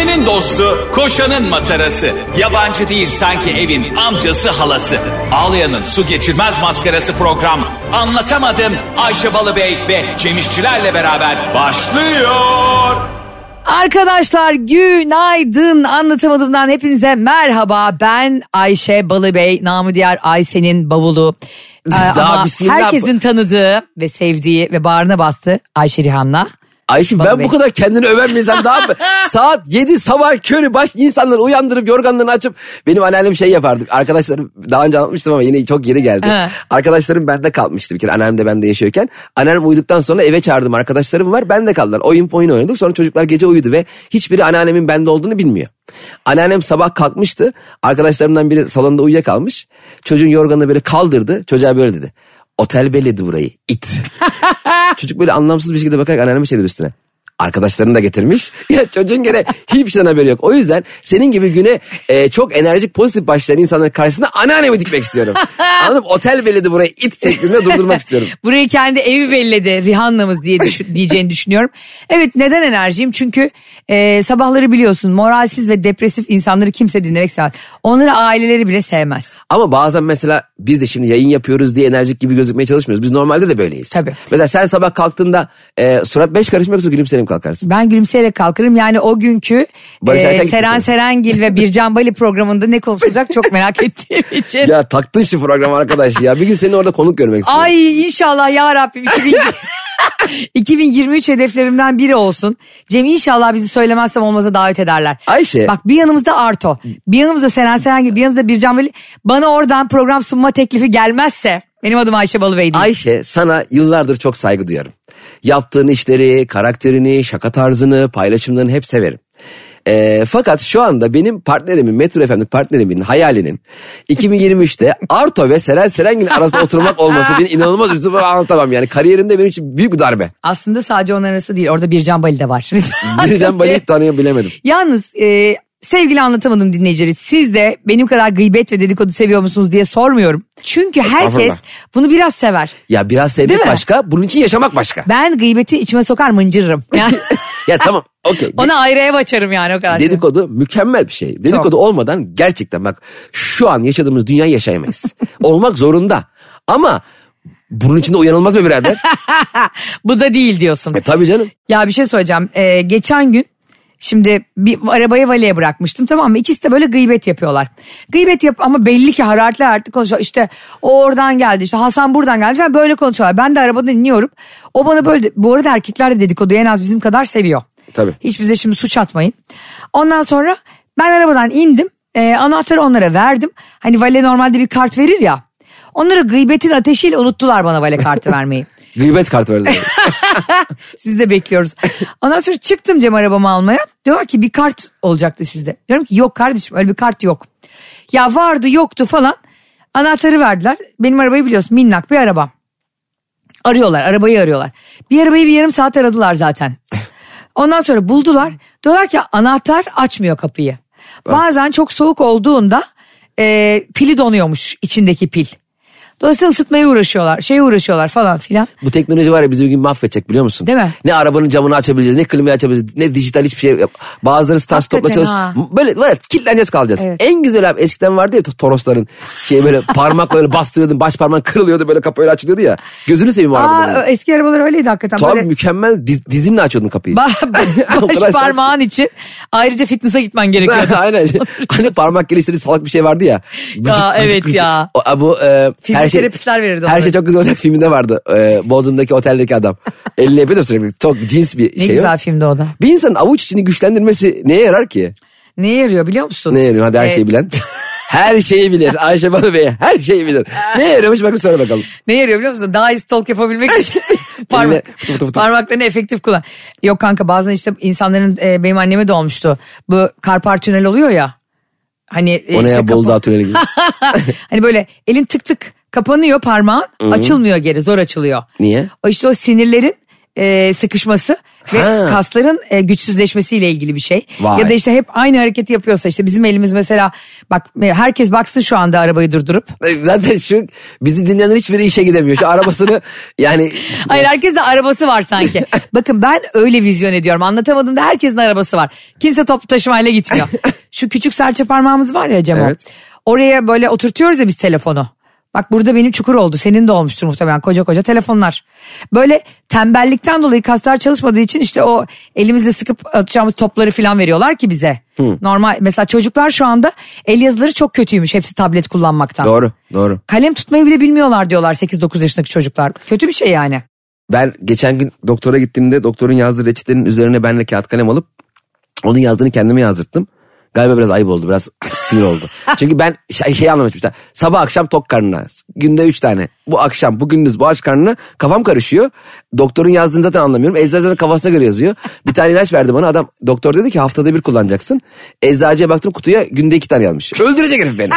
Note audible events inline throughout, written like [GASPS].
Ayşe'nin dostu, koşanın matarası. Yabancı değil sanki evin amcası halası. Ağlayan'ın su geçirmez maskarası program. Anlatamadım Ayşe Balıbey ve Cemişçilerle beraber başlıyor. Arkadaşlar günaydın anlatamadığımdan hepinize merhaba ben Ayşe Balıbey namı diğer Ayşe'nin bavulu Ee, Daha ama bismillah. herkesin tanıdığı ve sevdiği ve bağrına bastı Ayşe Rihanna. Ayşe Bana ben bu kadar kendini öven bir insan daha mı? [LAUGHS] Saat 7 sabah körü baş insanları uyandırıp yorganlarını açıp benim anneannem şey yapardık. Arkadaşlarım daha önce anlatmıştım ama yine çok yeni geldi. He. Arkadaşlarım bende kalmıştı bir kere anneannem de bende yaşıyorken. Anneannem uyuduktan sonra eve çağırdım arkadaşlarım var bende kaldılar. Oyun oyun oynadık sonra çocuklar gece uyudu ve hiçbiri anneannemin bende olduğunu bilmiyor. Anneannem sabah kalkmıştı. Arkadaşlarımdan biri salonda uyuyakalmış. Çocuğun yorganını böyle kaldırdı. Çocuğa böyle dedi. Otel belledi burayı it. [LAUGHS] Çocuk böyle anlamsız bir şekilde bakarak anneanneme şey dedi üstüne. Arkadaşlarını da getirmiş. [LAUGHS] Ya çocuğun gene hiçbir şeyden haberi yok. O yüzden senin gibi güne e, çok enerjik pozitif başlayan insanların karşısında anneannemi dikmek istiyorum. [LAUGHS] Anladın mı? Otel belledi burayı it şeklinde durdurmak istiyorum. [LAUGHS] Burayı kendi evi belledi Rihanna'mız diye düşün- diyeceğini düşünüyorum. Evet neden enerjiyim? Çünkü e, sabahları biliyorsun moralsiz ve depresif insanları kimse dinlemek istemez. Onları aileleri bile sevmez. Ama bazen mesela biz de şimdi yayın yapıyoruz diye enerjik gibi gözükmeye çalışmıyoruz. Biz normalde de böyleyiz. Tabii. Mesela sen sabah kalktığında e, surat beş karışmak yoksa gülümserim kalkarsın. Ben gülümseyerek kalkarım. Yani o günkü Barış e, Seren. Serengil ve Bircan Bali programında ne konuşulacak çok merak [LAUGHS] ettiğim için. Ya taktın şu programı arkadaş ya. Bir gün seni orada konuk görmek istiyorum. Ay inşallah ya Rabbim 2000 2023 [LAUGHS] hedeflerimden biri olsun. Cem inşallah bizi söylemezsem olmaza davet ederler. Ayşe. Bak bir yanımızda Arto, bir yanımızda Seren Serengil, bir yanımızda Bircan Veli. Bana oradan program sunma teklifi gelmezse benim adım Ayşe Balıbey değil. Ayşe sana yıllardır çok saygı duyarım. Yaptığın işleri, karakterini, şaka tarzını, paylaşımlarını hep severim. Ee, fakat şu anda benim partnerimin, Metro FM'deki partnerimin hayalinin 2023'te Arto ve Seren Serengil arasında oturmak olması beni inanılmaz ve anlatamam. Yani kariyerimde benim için büyük bir darbe. Aslında sadece onlar arası değil orada Bircan Bali de var. Bircan Bali'yi [LAUGHS] tanıyabilemedim. Yalnız e, sevgili anlatamadım dinleyicileri siz de benim kadar gıybet ve dedikodu seviyor musunuz diye sormuyorum. Çünkü herkes bunu biraz sever. Ya biraz sevmek başka, bunun için yaşamak başka. Ben gıybeti içime sokar mıncırırım. Yani [LAUGHS] Ya [LAUGHS] tamam, okey. ona ayrı ev açarım yani o kadar. Dedikodu mükemmel bir şey. Dedikodu olmadan gerçekten bak şu an yaşadığımız dünyayı yaşayamayız. [LAUGHS] Olmak zorunda. Ama bunun içinde uyanılmaz mı birader? Bu da değil diyorsun. e tabii canım. Ya bir şey söyleyeceğim. Ee, geçen gün şimdi bir arabayı valeye bırakmıştım tamam mı? İkisi de böyle gıybet yapıyorlar. Gıybet yap ama belli ki hararetli hararetli konuşuyor. İşte o oradan geldi işte Hasan buradan geldi falan böyle konuşuyorlar. Ben de arabada dinliyorum. O bana böyle bu arada erkekler de dedikoduyu en az bizim kadar seviyor. Tabii. Hiç bize şimdi suç atmayın. Ondan sonra ben arabadan indim. Ee, anahtarı onlara verdim. Hani vale normalde bir kart verir ya. Onları gıybetin ateşiyle unuttular bana vale kartı [LAUGHS] vermeyi. Gıybet kartı verdiler. [LAUGHS] Sizi de bekliyoruz. Ondan sonra çıktım Cem arabamı almaya. Diyorlar ki bir kart olacaktı sizde. Diyorum ki yok kardeşim öyle bir kart yok. Ya vardı yoktu falan. Anahtarı verdiler. Benim arabayı biliyorsun minnak bir araba. Arıyorlar arabayı arıyorlar. Bir arabayı bir yarım saat aradılar zaten. Ondan sonra buldular. Diyorlar ki anahtar açmıyor kapıyı. Bazen çok soğuk olduğunda e, pili donuyormuş içindeki pil. Dolayısıyla ısıtmaya uğraşıyorlar. Şeye uğraşıyorlar falan filan. Bu teknoloji var ya bizi bir gün mahvedecek biliyor musun? Değil mi? Ne arabanın camını açabileceğiz, ne klimayı açabileceğiz, ne dijital hiçbir şey. yap- Bazıları stopla Hakikaten çalış. Böyle var ya kilitleneceğiz kalacağız. Evet. En güzel abi eskiden vardı ya Torosların şey böyle [LAUGHS] parmakla böyle bastırıyordun baş parmağın kırılıyordu böyle kapı öyle açılıyordu ya. Gözünü seveyim arabadan. Aa, eski arabalar öyleydi hakikaten. Tam Böyle mükemmel diz, dizinle açıyordun kapıyı. [LAUGHS] baş parmağın için ayrıca fitness'a gitmen gerekiyordu. [LAUGHS] Aynen. hani parmak geliştirdiği salak bir şey vardı ya. Gıcık, evet ya. O, bu e, her şey, Fizyoterapistler verirdi Her şey çok güzel olacak filminde vardı. E, Bodrum'daki oteldeki adam. [LAUGHS] Elini yapıyor da sürekli. Çok cins bir ne şey. güzel o. filmdi o da. Bir insanın avuç içini güçlendirmesi neye yarar ki? Neye yarıyor biliyor musun? Ne yarıyor? Hadi her Ee, şeyi bilen. [LAUGHS] her şeyi bilir. Ayşe Balı Bey her şeyi bilir. Ne yarıyormuş bakın söyle bakalım. Ne yarıyor biliyor musun? Daha iyi stalk yapabilmek için [LAUGHS] parmak, fıtı fıtı fıtı. parmaklarını efektif kullan. Yok kanka bazen işte insanların e, benim anneme de olmuştu. Bu Karpar tünel oluyor ya. Hani e, O ne işte ya Dağı tüneli gibi. hani böyle elin tık tık kapanıyor parmağın açılmıyor geri zor açılıyor. Niye? O işte o sinirlerin e, sıkışması ve Ha. kasların e, güçsüzleşmesiyle ilgili bir şey. Vay. Ya da işte hep aynı hareketi yapıyorsa işte bizim elimiz mesela bak e, herkes baksın şu anda arabayı durdurup. Zaten şu bizi dinleyenler hiçbiri işe gidemiyor. Şu arabasını [LAUGHS] yani Hayır herkes de arabası var sanki. [LAUGHS] Bakın ben öyle vizyon ediyorum. Anlatamadığımda herkesin arabası var. Kimse toplu taşımayla gitmiyor. [LAUGHS] Şu küçük serçe parmağımız var ya Cemo. Evet. Oraya böyle oturtuyoruz ya biz telefonu. Bak burada benim çukur oldu. Senin de olmuştur muhtemelen koca koca telefonlar. Böyle tembellikten dolayı kaslar çalışmadığı için işte o elimizle sıkıp atacağımız topları falan veriyorlar ki bize. Normal mesela çocuklar şu anda el yazıları çok kötüymüş hepsi tablet kullanmaktan. doğru doğru. Kalem tutmayı bile bilmiyorlar diyorlar 8-9 yaşındaki çocuklar. Kötü bir şey yani. Ben geçen gün doktora gittiğimde doktorun yazdığı reçetenin üzerine benle kağıt kalem alıp onun yazdığını kendime yazdırttım. Galiba biraz ayıp oldu biraz [LAUGHS] sinir oldu. Çünkü ben şey, şey anlamışım. Sabah akşam tok karnına günde üç tane. Bu akşam bu gündüz bu aç karnına kafam karışıyor. Doktorun yazdığını zaten anlamıyorum. Eczacı zaten kafasına göre yazıyor. Bir tane ilaç verdi bana adam doktor dedi ki haftada bir kullanacaksın. Eczacıya baktım kutuya günde iki tane yazmış. Öldürecek herif beni.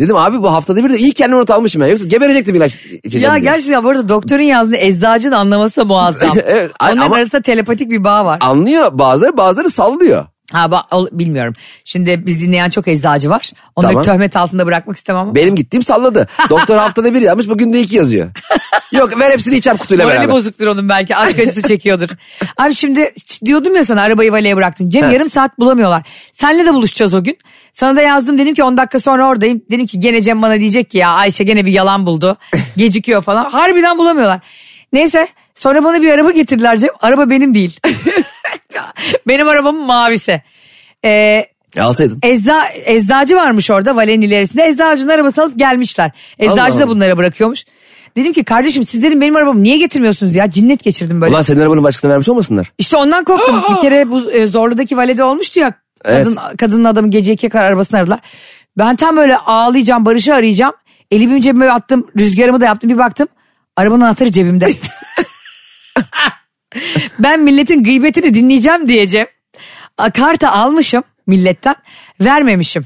Dedim abi bu haftada bir de iyi kendime not almışım ya. Yoksa geberecektim ilaç içeceğim Ya diye. gerçekten bu arada doktorun yazdığı eczacının anlaması da muazzam. [LAUGHS] Evet, Onların ama- arasında telepatik bir bağ var. Anlıyor bazıları bazıları sallıyor. Ha ba- ol- bilmiyorum. Şimdi biz dinleyen çok eczacı var. Onları Tamam. töhmet altında bırakmak istemem ama. Benim gittiğim salladı. Doktor haftada bir yazmış bugün de iki yazıyor. [LAUGHS] Yok ver hepsini içeceğim kutuyla Morali beraber. bozuktur onun belki. Aşk acısı çekiyordur. [LAUGHS] Abi şimdi diyordum ya sana arabayı valeye bıraktım. Cem He. yarım saat bulamıyorlar. Senle de buluşacağız o gün. Sana da yazdım dedim ki 10 dakika sonra oradayım. Dedim ki gene Cem bana diyecek ki ya Ayşe gene bir yalan buldu. [LAUGHS] Gecikiyor falan. Harbiden bulamıyorlar. Neyse sonra bana bir araba getirdiler Cem. Araba benim değil. [LAUGHS] benim arabamın mavisi. Ee, E, alsaydın. Ecza, eczacı varmış orada valenin ilerisinde. Eczacının arabasını alıp gelmişler. Eczacı Allah da bunlara bırakıyormuş. Dedim ki kardeşim siz dedim benim arabamı niye getirmiyorsunuz ya? Cinnet geçirdim böyle. Ulan senin arabanın başkasına vermiş olmasınlar? İşte ondan korktum. [GASPS] bir kere bu e, Zorlu'daki valede olmuştu ya. Evet. Kadın, kadının adamı gece ikiye kadar arabasını aradılar. Ben tam böyle ağlayacağım Barış'ı arayacağım. Elimi cebime attım rüzgarımı da yaptım bir baktım. Arabanın anahtarı cebimde. [LAUGHS] ben milletin gıybetini dinleyeceğim diyeceğim. A, Kartı almışım milletten vermemişim.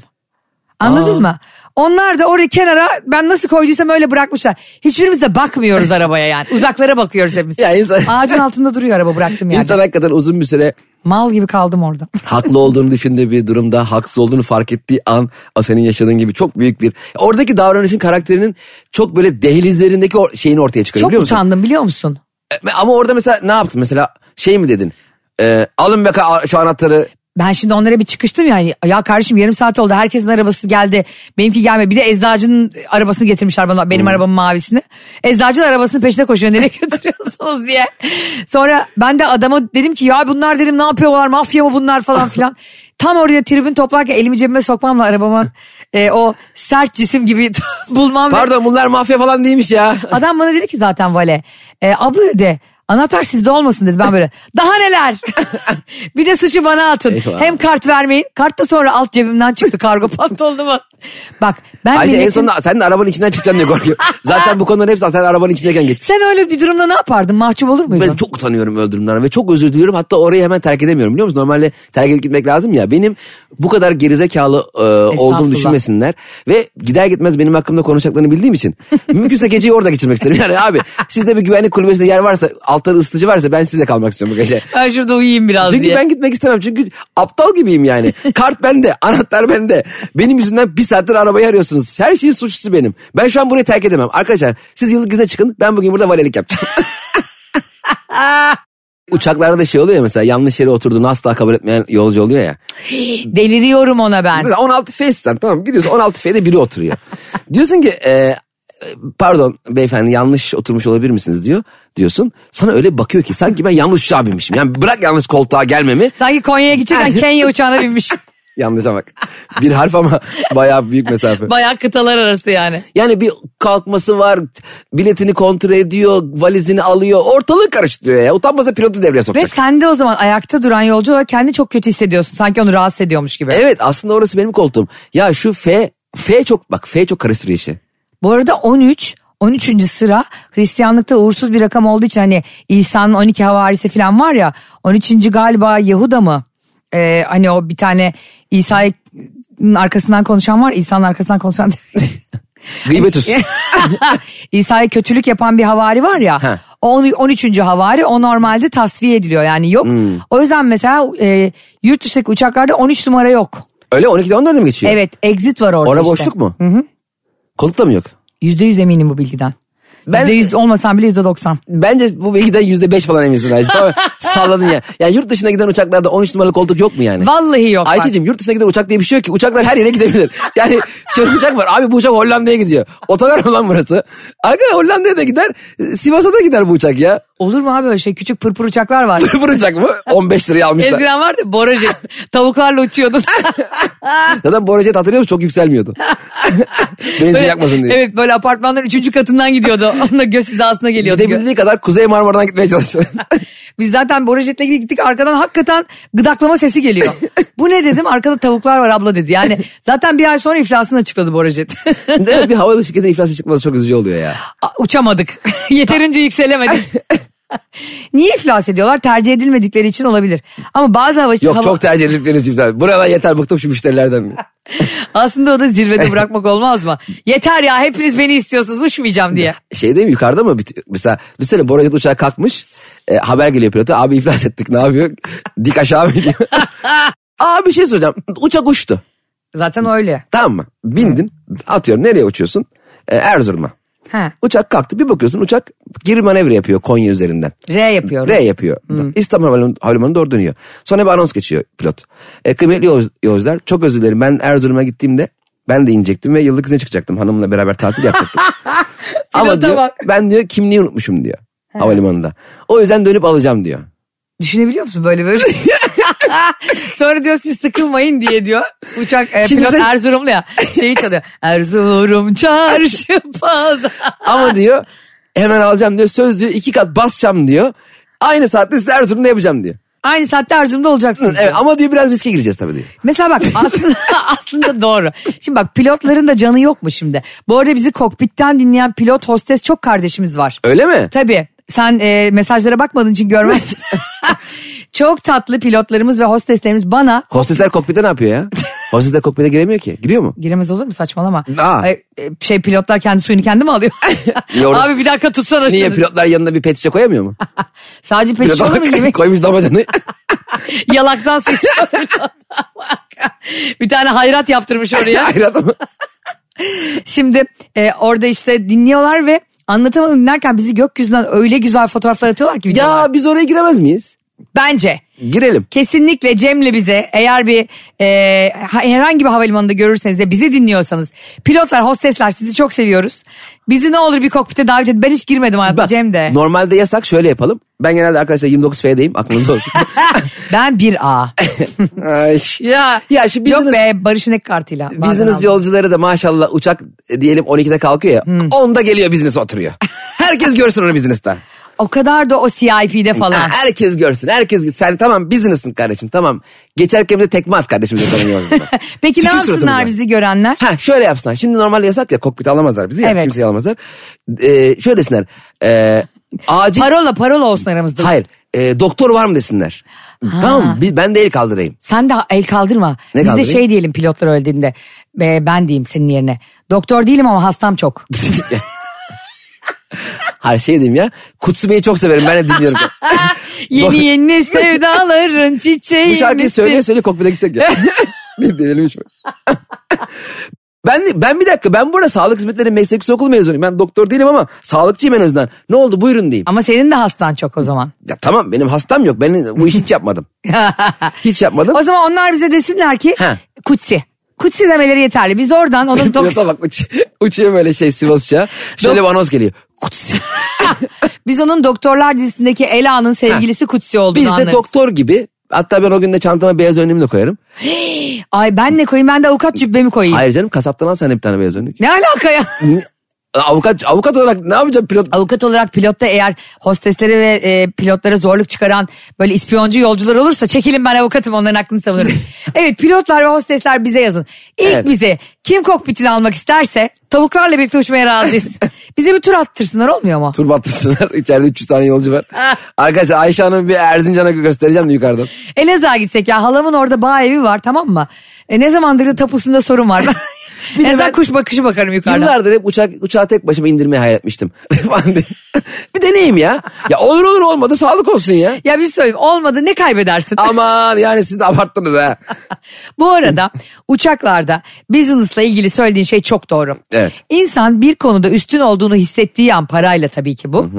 Anladın Aa. mı? Onlar da oraya kenara ben nasıl koyduysam öyle bırakmışlar. Hiçbirimiz de bakmıyoruz arabaya yani. Uzaklara bakıyoruz hepimiz. Ya insan- Ağacın altında duruyor araba bıraktım yerde. İnsan hakikaten uzun bir süre Mal gibi kaldım orada. haklı olduğunu düşündüğü bir durumda haksız olduğunu fark ettiği an senin yaşadığın gibi çok büyük bir oradaki davranışın karakterinin çok böyle dehlizlerindeki şeyini ortaya çıkarıyor Çok biliyor musun? utandım biliyor musun? E, Ama orada mesela ne yaptın mesela şey mi dedin? E, alın be şu anahtarı Ben şimdi onlara bir çıkıştım yani. Ya kardeşim yarım saat oldu. Herkesin arabası geldi. Benimki gelmedi. Bir de eczacının arabasını getirmişler bana. Benim arabamın mavisini. Eczacının arabasının peşine koşuyor. Nereye [LAUGHS] götürüyorsunuz diye. Sonra ben de adama dedim ki ya bunlar dedim ne yapıyorlar mafya mı bunlar falan filan. Tam oraya tribün toplarken elimi cebime sokmamla arabamın e, o sert cisim gibi [LAUGHS] bulmam. pardon bunlar mafya falan değilmiş ya. Adam bana dedi ki zaten vale. E, abla dedi anahtar sizde olmasın dedi. Ben böyle daha neler. [LAUGHS] bir de suçu bana atın. Eyvah. Hem kart vermeyin. Kart da sonra alt cebimden çıktı kargo [LAUGHS] pantolonumu. Bak ben Ayşe en milletin- sonunda sen de arabanın içinden çıkacaksın diye korkuyorum. [LAUGHS] Zaten bu konuların hepsi sen arabanın içindeyken geçmiş. Sen öyle bir durumda ne yapardın? Mahcup olur muydun? Ben çok utanıyorum öldürümden ve çok özür diliyorum. Hatta orayı hemen terk edemiyorum biliyor musun? Normalde terk edip gitmek lazım ya. Benim bu kadar gerizekalı e, olduğumu düşünmesinler. Ve gider gitmez benim hakkımda konuşacaklarını bildiğim için. mümkünse geceyi orada geçirmek isterim. Yani abi sizde bir güvenlik kulübesinde yer varsa altları ısıtıcı varsa ben sizde kalmak istiyorum bu gece. Ben şurada uyuyayım biraz Çünkü diye. ben gitmek istemem. Çünkü aptal gibiyim yani. [LAUGHS] Kart bende, anahtar bende. Benim yüzümden bir saattir arabayı arıyorsunuz. Her şeyin suçlusu benim. Ben şu an burayı terk edemem. Arkadaşlar siz yıllık izne çıkın. Ben bugün burada valelik yapacağım. [LAUGHS] Uçaklarda da şey oluyor ya mesela yanlış yere oturduğunu asla kabul etmeyen yolcu oluyor ya. [GASPS] Deliriyorum ona ben. Mesela 16 F'sin tamam gidiyorsun 16 F'de biri oturuyor. [LAUGHS] Diyorsun ki e, pardon beyefendi yanlış oturmuş olabilir misiniz diyor. Diyorsun sana öyle bakıyor ki sanki ben yanlış uçağa binmişim. Yani bırak yanlış koltuğa gelmemi Sanki Konya'ya gideceksen [LAUGHS] Kenya uçağına binmiş. [LAUGHS] Yanlışa bak. Bir harf ama bayağı büyük mesafe. Bayağı kıtalar arası yani. Yani bir kalkması var, biletini kontrol ediyor, valizini alıyor, ortalığı karıştırıyor ya. Utanmasa pilotu devreye Ve sokacak. sen de o zaman ayakta duran yolcu olarak kendini çok kötü hissediyorsun. Sanki onu rahatsız ediyormuş gibi. Evet aslında orası benim koltuğum. Ya şu F, F çok bak F çok karıştırıyor işi. Bu arada 13 13. sıra Hristiyanlıkta uğursuz bir rakam olduğu için hani İsa'nın 12 havarisi falan var ya 13. galiba Yahuda mı? Ee, hani o bir tane İsa'nın arkasından konuşan var İsa'nın arkasından konuşan [LAUGHS] Gıybetüs. [LAUGHS] İsa'ya kötülük yapan bir havari var ya. Ha. O on- 13. havari o normalde tasfiye ediliyor yani yok. Hmm. O yüzden mesela e, yurt dışındaki uçaklarda 13 numara yok. Öyle 12'de 14'de mi geçiyor? Evet exit var orada Ora işte. boşluk mu? Hı hı. Koltukta mı yok? %100 eminim bu bilgiden. Ben- %100 olmasam bile %90. Bence bu bilgiden yüzde beş falan eminsin Ayşe. Tamam, [LAUGHS] salladın ya. Yani yurt dışına giden uçaklarda 13 numaralı koltuk yok mu yani? Vallahi yok. Ayşe'cim yurt dışına giden uçak diye bir şey yok ki. Uçaklar her yere gidebilir. Yani şöyle uçak var. Abi bu uçak Hollanda'ya gidiyor. Otogar mı lan burası? Arkadaşlar Hollanda'ya da gider. Sivas'a da gider bu uçak ya. Olur mu abi öyle şey küçük pırpır uçaklar var. [LAUGHS] Bu uçak mı? 15 liraya almışlar. Eskiden vardı Borajet. Tavuklarla uçuyordun. [LAUGHS] Zaten Borajet hatırlıyor musun? Çok yükselmiyordu. Benzin yakmasın diye. Evet böyle apartmanların üçüncü katından gidiyordu. Onunla göz hizasına geliyordu. Gidebildiği kadar Kuzey Marmara'dan gitmeye çalışıyor. [LAUGHS] Biz zaten Borajet'le gibi gittik arkadan hakikaten gıdaklama sesi geliyor. Bu ne dedim arkada tavuklar var abla dedi. Yani zaten bir ay sonra iflasını açıkladı Borajet. [LAUGHS] evet bir havayolu şirketi iflası çıkması çok üzücü oluyor ya. Uçamadık. [LAUGHS] Yeterince yükselemedik. [LAUGHS] Niye iflas ediyorlar? Tercih edilmedikleri için olabilir. Ama bazı hava... Yok hava- çok tercih edildikleri çiftler. Buradan yeter bıktım şu müşterilerden. [LAUGHS] Aslında o da zirvede [LAUGHS] bırakmak olmaz mı? Yeter ya hepiniz beni istiyorsunuz uçmayacağım diye. Şey değil mi yukarıda mı? Mesela düşünsene Borajet uçağı kalkmış. E, haber geliyor pilota. Abi iflas ettik ne yapıyor? Dik aşağı mı gidiyor? Abi bir şey soracağım. Uçak uçtu. Zaten öyle. Tamam mı? Bindin. Atıyorum nereye uçuyorsun? E, Erzurum'a. Ha. Uçak kalktı bir bakıyorsun uçak geri manevra yapıyor Konya üzerinden. R yapıyorum. R yapıyor. İstanbul Havalimanı, Havalimanı'na doğru dönüyor. Sonra bir anons geçiyor pilot. E, kıymetli yolcu- yolcular çok özür dilerim ben Erzurum'a gittiğimde ben de inecektim ve yıllık izne çıkacaktım. Hanımla beraber tatil yapacaktım. [LAUGHS] Ama diyor bak. ben diyor kimliği unutmuşum diyor havalimanında. O yüzden dönüp alacağım diyor. Düşünebiliyor musun böyle böyle? [LAUGHS] [LAUGHS] Sonra diyor siz sıkılmayın diye diyor. Uçak e, Şimdi pilot sen- Erzurumlu ya şeyi çalıyor. [LAUGHS] Erzurum çarşı pazar. [LAUGHS] Ama diyor hemen alacağım diyor söz diyor iki kat basacağım diyor. Aynı saatte size Erzurum'da yapacağım diyor. Aynı saatte Erzurum'da olacaksınız. Evet ama diyor biraz riske gireceğiz tabii diyor. Mesela bak aslında aslında doğru. Şimdi bak pilotların da canı yok mu şimdi? Bu arada bizi kokpitten dinleyen pilot hostes çok kardeşimiz var. Öyle mi? Tabii sen e, mesajlara bakmadığın için görmezsin. Çok tatlı pilotlarımız ve hosteslerimiz bana Hostesler kokpite ne yapıyor ya? [LAUGHS] Hostesler kokpite giremiyor ki. Giriyor mu? giremez olur mu saçmalama. Aa. Ay, e, şey pilotlar kendi suyunu kendi mi alıyor? [LAUGHS] Abi bir dakika tutsana Niye şunu. pilotlar yanında bir pet şişe koyamıyor mu? [LAUGHS] Sadece peşin Pilot olur mu gibi? koymuş damacanı. Yalaktan su bir tane hayrat yaptırmış oraya. Hayır adamı. Şimdi e, orada işte dinliyorlar ve anlatamadım dinlerken bizi gökyüzünden öyle güzel fotoğraflar atıyorlar ki videolar. Ya biz oraya giremez miyiz? Bence Girelim. kesinlikle Cem'le bize eğer bir e, ha- herhangi bir havalimanında görürseniz ve bizi dinliyorsanız pilotlar hostesler sizi çok seviyoruz. Bizi ne olur bir kokpite davet edin. Ben hiç girmedim hayatta Bak, Cem de. Normalde yasak şöyle yapalım. Ben genelde arkadaşlar 29F'deyim aklınızda olsun. [LAUGHS] Ben bir A. [LAUGHS] Ay. ya. Ya Yok business, be Barış'ın ek kartıyla. business yolcuları da maşallah uçak diyelim 12'de kalkıyor ya. Hmm. 10'da geliyor business'e oturuyor. Herkes görsün onu business'ta. O kadar da o CIP'de falan. Ha, herkes görsün. Herkes sen tamam business'ın kardeşim tamam. Geçerken bir de tekme at kardeşim. [LAUGHS] Peki ne Tükür yapsınlar suratımıza. bizi görenler? Ha şöyle yapsınlar. Şimdi normal yasak ya kokpite alamazlar bizi ya. Evet. Kimseyi alamazlar. Ee, şöyle desinler. Ee, acil Parola parola olsun aramızda. Hayır. e, doktor var mı desinler. Tamam mı? Bir- ben de el kaldırayım. Sen de el kaldırma. Ne Biz de şey diyelim pilotlar öldüğünde. Be, ben diyeyim senin yerine. Doktor değilim ama hastam çok. [LAUGHS] [LAUGHS] Hayır şey diyeyim ya. Kutsu Bey'i çok severim. Ben de dinliyorum. [LAUGHS] Yeni yeni sevdaların çiçeği. [LAUGHS] Bu şarkıyı söyleye söyleye kokpite gitsek ya. [LAUGHS] Hiç mi? Ben, ben bir dakika ben burada sağlık hizmetleri meslek yüksek okulu mezunuyum. Ben doktor değilim ama sağlıkçıyım en azından. Ne oldu buyurun diyeyim. Ama senin de hastan çok o zaman. Ya tamam benim hastam yok. Ben bu işi hiç yapmadım. hiç yapmadım. O zaman onlar bize desinler ki Ha. kutsi. Kutsi demeleri yeterli. Biz oradan onun dok- Pilota bak uç, uçuyor böyle şey Sivasça. Şöyle bir anons geliyor. Kutsi. [LAUGHS] biz onun doktorlar dizisindeki Ela'nın sevgilisi Kutsi olduğunu Biz de anlarız. doktor gibi. Hatta ben o gün de çantama beyaz önlüğümü de koyarım. [GASPS] Ay ben ne koyayım ben de avukat cübbemi koyayım. Hayır canım kasaptan al sen bir tane beyaz önlük. Ne alaka ya? Avukat avukat olarak ne yapacağım pilot? Avukat olarak pilotta eğer hostesleri ve e, pilotlara zorluk çıkaran böyle ispiyoncu yolcular olursa çekilin ben avukatım onların hakkını savunurum. [LAUGHS] evet pilotlar ve hostesler bize yazın. İlk Evet. bize kim kokpitini almak isterse tavuklarla birlikte uçmaya razıyız. [LAUGHS] bize bir tur attırsınlar olmuyor mu? Tur battısınlar. [LAUGHS] İçeride 300 tane yolcu var. Arkadaşlar Ayşe Hanım'ı bir Erzincan'a göstereceğim de yukarıdan. Elazığ'a gitsek ya halamın orada bağ evi var tamam mı? E, ne zamandır da tapusunda sorun var. [LAUGHS] Bir en azından kuş bakışı bakarım yukarıdan. Yıllardır hep uçak, uçağı tek başıma indirmeyi hayal etmiştim. [LAUGHS] [LAUGHS] Bir deneyeyim ya. Ya olur olur olmadı sağlık olsun ya. Ya bir şey söyleyeyim olmadı ne kaybedersin? [LAUGHS] Aman yani siz de abarttınız ha. Bu arada uçaklarda business'la ilgili söylediğin şey çok doğru. Evet. İnsan bir konuda üstün olduğunu hissettiği an parayla tabii ki bu.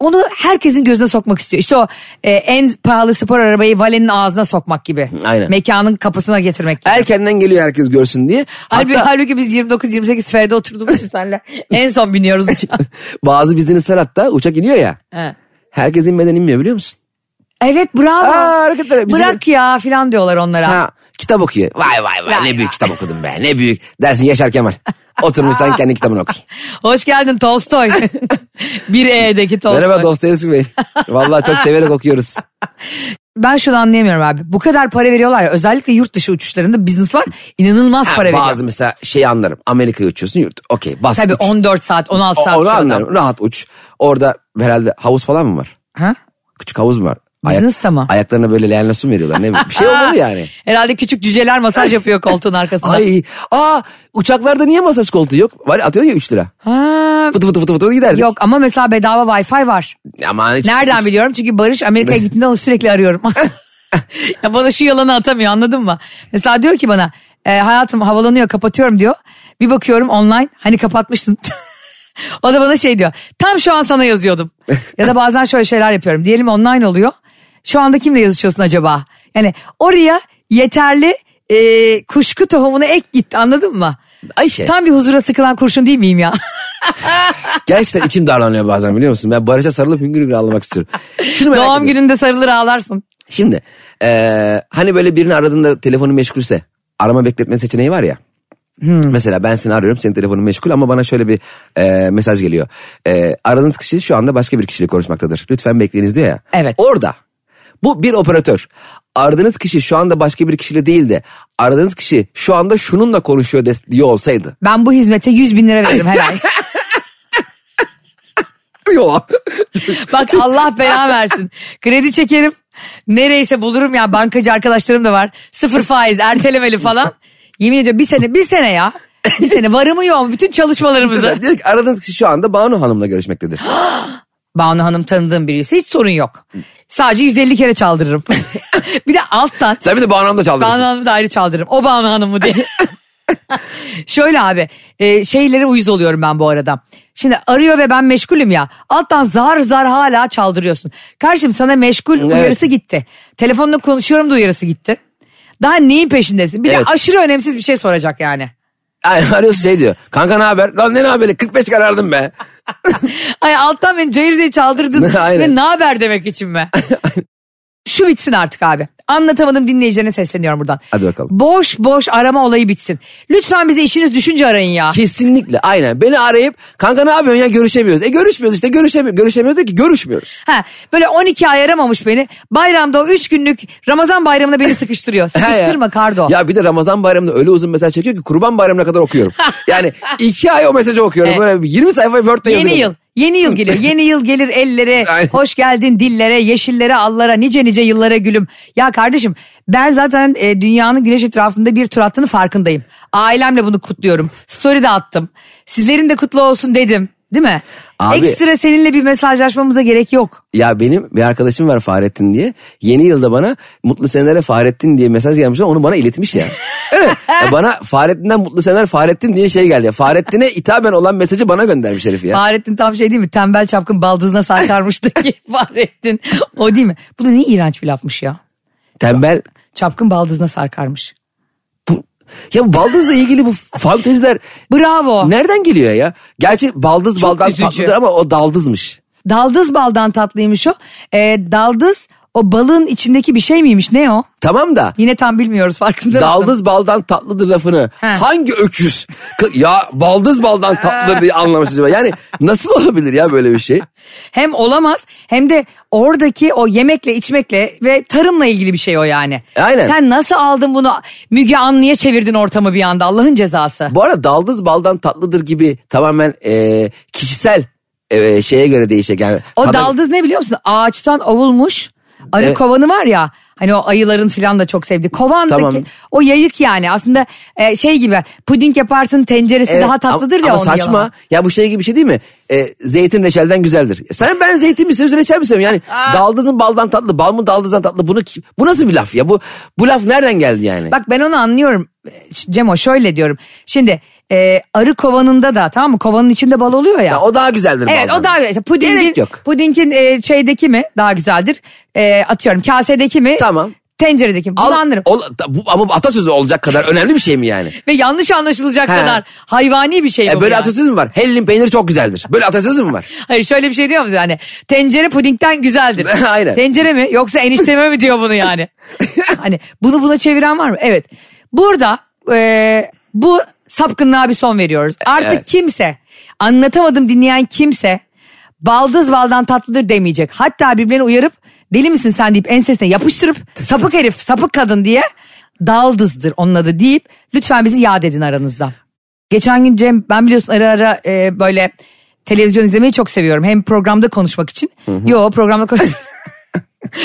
Onu herkesin gözüne sokmak istiyor. İşte o e, en pahalı spor arabayı valenin ağzına sokmak gibi. Aynen. Mekanın kapısına getirmek gibi. Erkenden geliyor herkes görsün diye. Halbuki, Hatta halbuki biz 29-28 F'de oturduğumuz [LAUGHS] senle en son biniyoruz uçağa. [LAUGHS] bazı businessler hatta uçak iniyor ya. He. Herkes inmeden inmiyor biliyor musun? Evet bravo. Aa, hareketler. Bizim- Bırak ya filan diyorlar onlara. Ha, kitap okuyor. Vay vay vay Vay ne büyük kitap okudum be ne büyük. Dersin Yaşar Kemal. Oturmuş sen kendi kitabını oku. [LAUGHS] Hoş geldin Tolstoy. [LAUGHS] bir E'deki Tolstoy. Merhaba Dostoyevski Bey. Vallahi çok [LAUGHS] severek okuyoruz. Ben şunu anlayamıyorum abi. Bu kadar para veriyorlar ya özellikle yurt dışı uçuşlarında businesslar inanılmaz para Ha, veriyor. bazı mesela şey anlarım. Amerika'ya uçuyorsun yurt. Okey bas Tabii uç. 14 saat 16 O- saat Onu uçuyor adam. anlarım. Rahat uç. Orada herhalde havuz falan mı var? Ha? Küçük havuz mu var? Business da mı? Ayaklarına böyle leğenle su mu veriyorlar? Ne bir şey olmalı yani. [LAUGHS] Herhalde küçük cüceler masaj yapıyor koltuğun arkasında. Ay, aa uçaklarda niye masaj koltuğu yok? Var atıyor ya 3 lira. Ha, Fıtı fıtı fıtı fıtı giderdik. yok ama mesela bedava wifi var. Aman hiç, Nereden hiç- biliyorum? Çünkü Barış Amerika'ya [LAUGHS] gittiğinde onu sürekli arıyorum. [LAUGHS] ya bana şu yalanı atamıyor anladın mı? Mesela diyor ki bana e, hayatım havalanıyor kapatıyorum diyor. Bir bakıyorum online hani kapatmışsın. o da bana şey diyor tam şu an sana yazıyordum. ya da bazen şöyle şeyler yapıyorum. Diyelim online oluyor. Şu anda kimle yazışıyorsun acaba? Yani oraya yeterli e, kuşku tohumunu ek git anladın mı? Ayşe Tam bir huzura sıkılan kurşun değil miyim ya? [LAUGHS] gerçekten içim darlanıyor bazen biliyor musun? Ben Barış'a sarılıp hüngür hüngür ağlamak istiyorum. Şunu merak Doğum ediyorum. gününde sarılır ağlarsın. Şimdi eee, hani böyle birini aradığında telefonu meşgulse arama bekletme seçeneği var ya. Mesela ben seni arıyorum senin telefonun meşgul ama bana şöyle bir eee, mesaj geliyor. Eee, aradığınız kişi şu anda başka bir kişiyle konuşmaktadır. Lütfen bekleyiniz diyor ya. Evet. Orada bu bir operatör. Aradığınız kişi şu anda başka bir kişiyle değil de aradığınız kişi şu anda şununla konuşuyor diyor olsaydı. Ben bu hizmete 100 bin lira veririm her ay. [LAUGHS] Yok. Bak Allah belanı versin. Kredi çekerim. Nereyse bulurum ya bankacı arkadaşlarım da var. Sıfır faiz ertelemeli falan. Yemin ediyorum bir sene bir sene ya. Bir sene varımı yok bütün çalışmalarımızı. diyor ki aradığınız kişi şu anda Banu Hanım'la görüşmektedir. [GASPS] Banu Hanım tanıdığım biriyse hiç sorun yok. Sadece 150 kere çaldırırım. [LAUGHS] [LAUGHS] bir de alttan Sen bir de Banu Hanım'da çaldırırsın. Banu Hanım'ı da ayrı çaldırırım. O Banu Hanım mı diye. [LAUGHS] Şöyle abi e, şeylere uyuz oluyorum ben bu arada. Şimdi arıyor ve ben meşgulüm ya. Alttan zar zar hala çaldırıyorsun. Karşım sana meşgul Evet. uyarısı gitti. Telefonla konuşuyorum da uyarısı gitti. Daha neyin peşindesin? Bir Evet. de aşırı önemsiz bir şey soracak yani. Ay, arıyorsun şey diyor. Kanka ne haber? Lan ne haberi? 45 karardım be. [LAUGHS] Ay alttan beni cayır diye çaldırdın [LAUGHS] Aynen. ve ne haber demek için mi? [LAUGHS] Şu bitsin artık abi. Anlatamadım dinleyicilerine sesleniyorum buradan. Hadi bakalım. Boş boş arama olayı bitsin. Lütfen bize işiniz düşünce arayın ya. Kesinlikle aynen. Beni arayıp kanka ne yapıyorsun ya görüşemiyoruz. E görüşmüyoruz işte görüşemiyoruz. Görüşemiyoruz da ki görüşmüyoruz. Ha, böyle 12 ay aramamış beni. Bayramda o 3 günlük Ramazan bayramında beni sıkıştırıyor. [LAUGHS] Sıkıştırma Kardo. Ya bir de Ramazan bayramında öyle uzun mesaj çekiyor ki kurban bayramına kadar okuyorum. [LAUGHS] Yani iki ay o mesajı okuyorum. Böyle 20 sayfa Word'de Yeni yazıyorum. yıl. Yeni yıl geliyor. Yeni yıl gelir ellere. [LAUGHS] Aynen. Hoş geldin dillere, yeşillere, allara, nice nice yıllara gülüm. Ya kardeşim ben zaten e, dünyanın güneş etrafında bir tur attığını farkındayım. Ailemle bunu kutluyorum. Story de attım. Sizlerin de kutlu olsun dedim. Değil mi? Abi- Ekstra seninle bir mesajlaşmamıza gerek yok. Ya benim bir arkadaşım var Fahrettin diye. Yeni yılda bana mutlu senelere Fahrettin diye mesaj gelmiş. Onu bana iletmiş ya. [LAUGHS] Evet. Ya bana Fahrettin'den mutlu seneler Fahrettin diye şey geldi. Fahrettin'e hitaben olan mesajı bana göndermiş herif ya. Fahrettin tam şey değil mi? Tembel çapkın baldızına sarkarmıştı ki [LAUGHS] Fahrettin. O değil mi? Bu da ne iğrenç bir lafmış ya. Tembel Çapkın baldızına sarkarmış. Ya baldızla ilgili bu fanteziler Bravo. nereden geliyor ya? Gerçi baldız Çok baldan üzücü. tatlıdır ama o daldızmış. Daldız baldan tatlıymış o. Ee, daldız o balığın içindeki bir şey miymiş? Ne o? Tamam da Yine tam bilmiyoruz farkında mısın? daldız baldan tatlıdır lafını He. hangi öküz ya baldız baldan tatlıdır diye anlamış acaba? Yani nasıl olabilir ya böyle bir şey? [LAUGHS] Hem olamaz hem de oradaki o yemekle içmekle ve tarımla ilgili bir şey o yani. Aynen. Sen nasıl aldın bunu Müge Anlı'ya çevirdin ortamı bir anda Allah'ın cezası. Bu arada daldız baldan tatlıdır gibi tamamen e, kişisel e, şeye göre değişecek. Yani O tada- daldız ne biliyor musun? Ağaçtan ovulmuş arı Evet. kovanı var ya Hani o ayıların falan da çok sevdiği. Kovandaki Tamam. o yayık yani aslında e, şey gibi puding yaparsın tenceresi Evet, daha tatlıdır ama, ya ama onun saçma. yalanı. Ya bu şey gibi bir şey değil mi? E, zeytin reçelden güzeldir. Sen ben zeytin mi seviyorsun reçel mi seviyorum? Yani daldızın baldan tatlı, bal mı daldızdan tatlı. Bunu bu nasıl bir laf ya? Bu bu laf nereden geldi yani? Bak ben onu anlıyorum Cemo şöyle diyorum. Şimdi e, arı kovanında da tamam mı kovanın içinde bal oluyor ya. Ya o daha güzeldir Evet baldan. o daha işte pudingin, Gerek yok. pudingin e, şeydeki mi daha güzeldir? E, atıyorum kasedeki mi? Tamam. Tenceredeki mi? Al- Bunu anlarım. ol- bu, ama atasözü olacak kadar önemli bir şey mi yani? Ve yanlış anlaşılacak He. kadar hayvani bir şey E, bu böyle yani. atasözü mü var? Hellim peyniri çok güzeldir. Böyle atasözü mü var? [LAUGHS] Hayır şöyle bir şey diyor musun yani? Tencere pudingden güzeldir. [LAUGHS] Aynen. Tencere mi yoksa enişteme mi diyor bunu yani? [LAUGHS] hani bunu buna çeviren var mı? Evet. Burada e, bu sapkınlığa bir son veriyoruz. Artık Evet. kimse anlatamadım dinleyen kimse baldız baldan tatlıdır demeyecek. Hatta birbirlerini uyarıp deli misin sen deyip ensesine yapıştırıp sapık herif sapık kadın diye daldızdır onun adı deyip lütfen bizi yad edin aranızda. Geçen gün Cem ben biliyorsun ara ara e, böyle televizyon izlemeyi çok seviyorum. Hem programda konuşmak için. Yo programda konuş.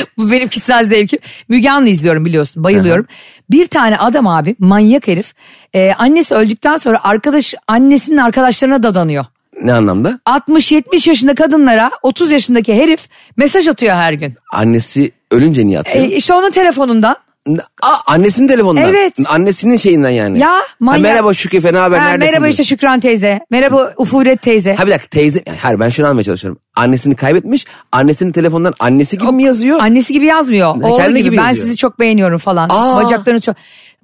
[LAUGHS] Bu benim kişisel zevkim. Müge Anlı izliyorum biliyorsun bayılıyorum. Bir tane adam abi manyak herif e, annesi öldükten sonra arkadaş annesinin arkadaşlarına dadanıyor. Ne anlamda? 60-70 yaşında kadınlara 30 yaşındaki herif mesaj atıyor her gün. Annesi ölünce niye atıyor? E, işte onun telefonundan. Aa, annesinin telefonundan. Evet. Annesinin şeyinden yani. Ya, Ha, manyak. merhaba Şükrü ne haber Ha, neredesin? merhaba diyor. işte Şükran teyze. Merhaba Ufuret teyze. Ha bir dakika teyze. Hayır ben şunu anlamaya çalışıyorum. Annesini kaybetmiş. Annesinin telefondan annesi gibi mi yazıyor? Annesi gibi yazmıyor. Ne, Oğlu kendi gibi, gibi ben yazıyor. sizi çok beğeniyorum falan. Aa. Bacaklarını çok...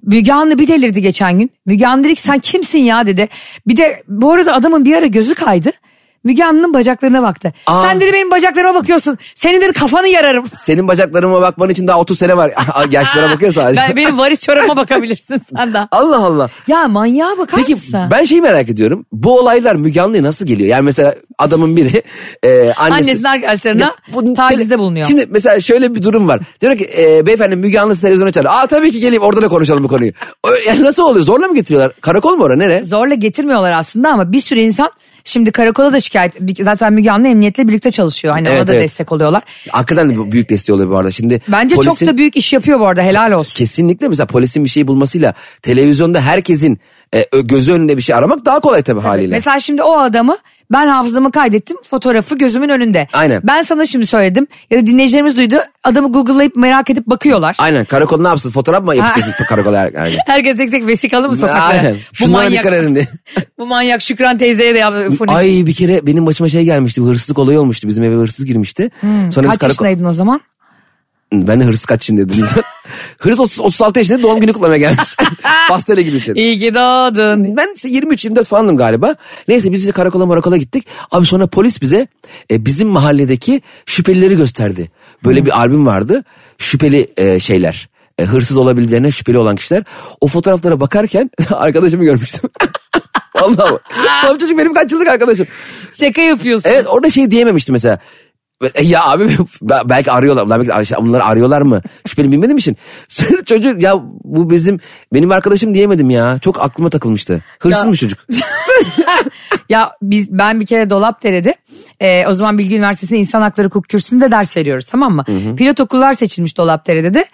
Müge Anlı bir delirdi geçen gün. Müge Anlı dedi ki sen kimsin ya dedi. Bir de bu arada adamın bir ara gözü kaydı. Müge Anlı'nın bacaklarına baktı. Aa. Sen dedi benim bacaklarıma bakıyorsun. Senin dedi kafanı yararım. [LAUGHS] Senin bacaklarıma bakman için daha 30 sene var. [LAUGHS] Yaşlara bakıyor sadece. Ben, benim varis çorabıma [LAUGHS] bakabilirsin sen de. Allah Allah. Ya manyağa bakar Peki mısın? ben şeyi merak ediyorum. Bu olaylar Müge Anlı'ya nasıl geliyor? Yani mesela adamın biri e, annesi... Annesinin arkadaşlarına Ya bu tacizde bulunuyor. Şimdi mesela şöyle bir durum var. Diyor ki e, beyefendi Müge Anlı televizyona çağırıyor. Aa tabii ki geleyim orada da konuşalım bu konuyu. Yani nasıl oluyor? Zorla mı getiriyorlar? Karakol mu orada? Nere? Zorla getirmiyorlar aslında ama bir sürü insan şimdi karakola da şikayet. Zaten Müge Anlı emniyetle birlikte çalışıyor. Hani ona Evet, da evet. destek oluyorlar. Hakikaten de büyük desteği oluyor bu arada. Şimdi Bence polisin- çok da büyük iş yapıyor bu arada helal olsun. Kesinlikle mesela polisin bir şey bulmasıyla televizyonda herkesin e, gözü önünde bir şey aramak daha kolay tabii haliyle. Mesela şimdi o adamı ben hafızamı kaydettim fotoğrafı gözümün önünde. Aynen. Ben sana şimdi söyledim ya da dinleyicilerimiz duydu adamı google'layıp merak edip bakıyorlar. Aynen karakol ne yapsın fotoğraf mı yapacaksın karakola her, her gün? Herkes tek tek vesikalı mı sokaklara? Aynen. Bu manyak, edin diye. [LAUGHS] bu manyak Şükran teyzeye de yaptı. Ay bir kere benim başıma şey gelmişti. Bir hırsızlık olayı olmuştu. Bizim eve hırsız girmişti. Sonra Hmm. Kaç karakol... yaşındaydın o zaman? Ben de hırsız kaç yaşında dedim. hırsız 30, 36 yaşında doğum günü kutlamaya gelmiş. [LAUGHS] Pastayla gibi içeri. İyi ki doğdun. Ben işte 23-24 falandım galiba. Neyse biz karakola marakola gittik. Abi sonra polis bize e, bizim mahalledeki şüphelileri gösterdi. Böyle bir albüm vardı. Şüpheli e, şeyler. E, hırsız olabileceğine şüpheli olan kişiler. O fotoğraflara bakarken [LAUGHS] arkadaşımı görmüştüm. [LAUGHS] Vallahi. Lan çocuk benim kaç yıllık arkadaşım. Şaka yapıyorsun. Evet orada şey diyememişti mesela. E, Ya abi [LAUGHS] be- belki arıyorlar. Belki ar- bunları arıyorlar mı? Şüpheli bilmediğim için. [LAUGHS] Çocuk ya bu bizim benim arkadaşım diyemedim ya. Çok aklıma takılmıştı. Hırsızmış çocuk. [LAUGHS] Ya biz ben bir kere Dolapdere'de e, o zaman Bilgi Üniversitesi'nde İnsan Hakları Hukuk Kürsüsü'nde ders veriyoruz tamam mı? Pilot okullar seçilmiş Dolapdere'de de.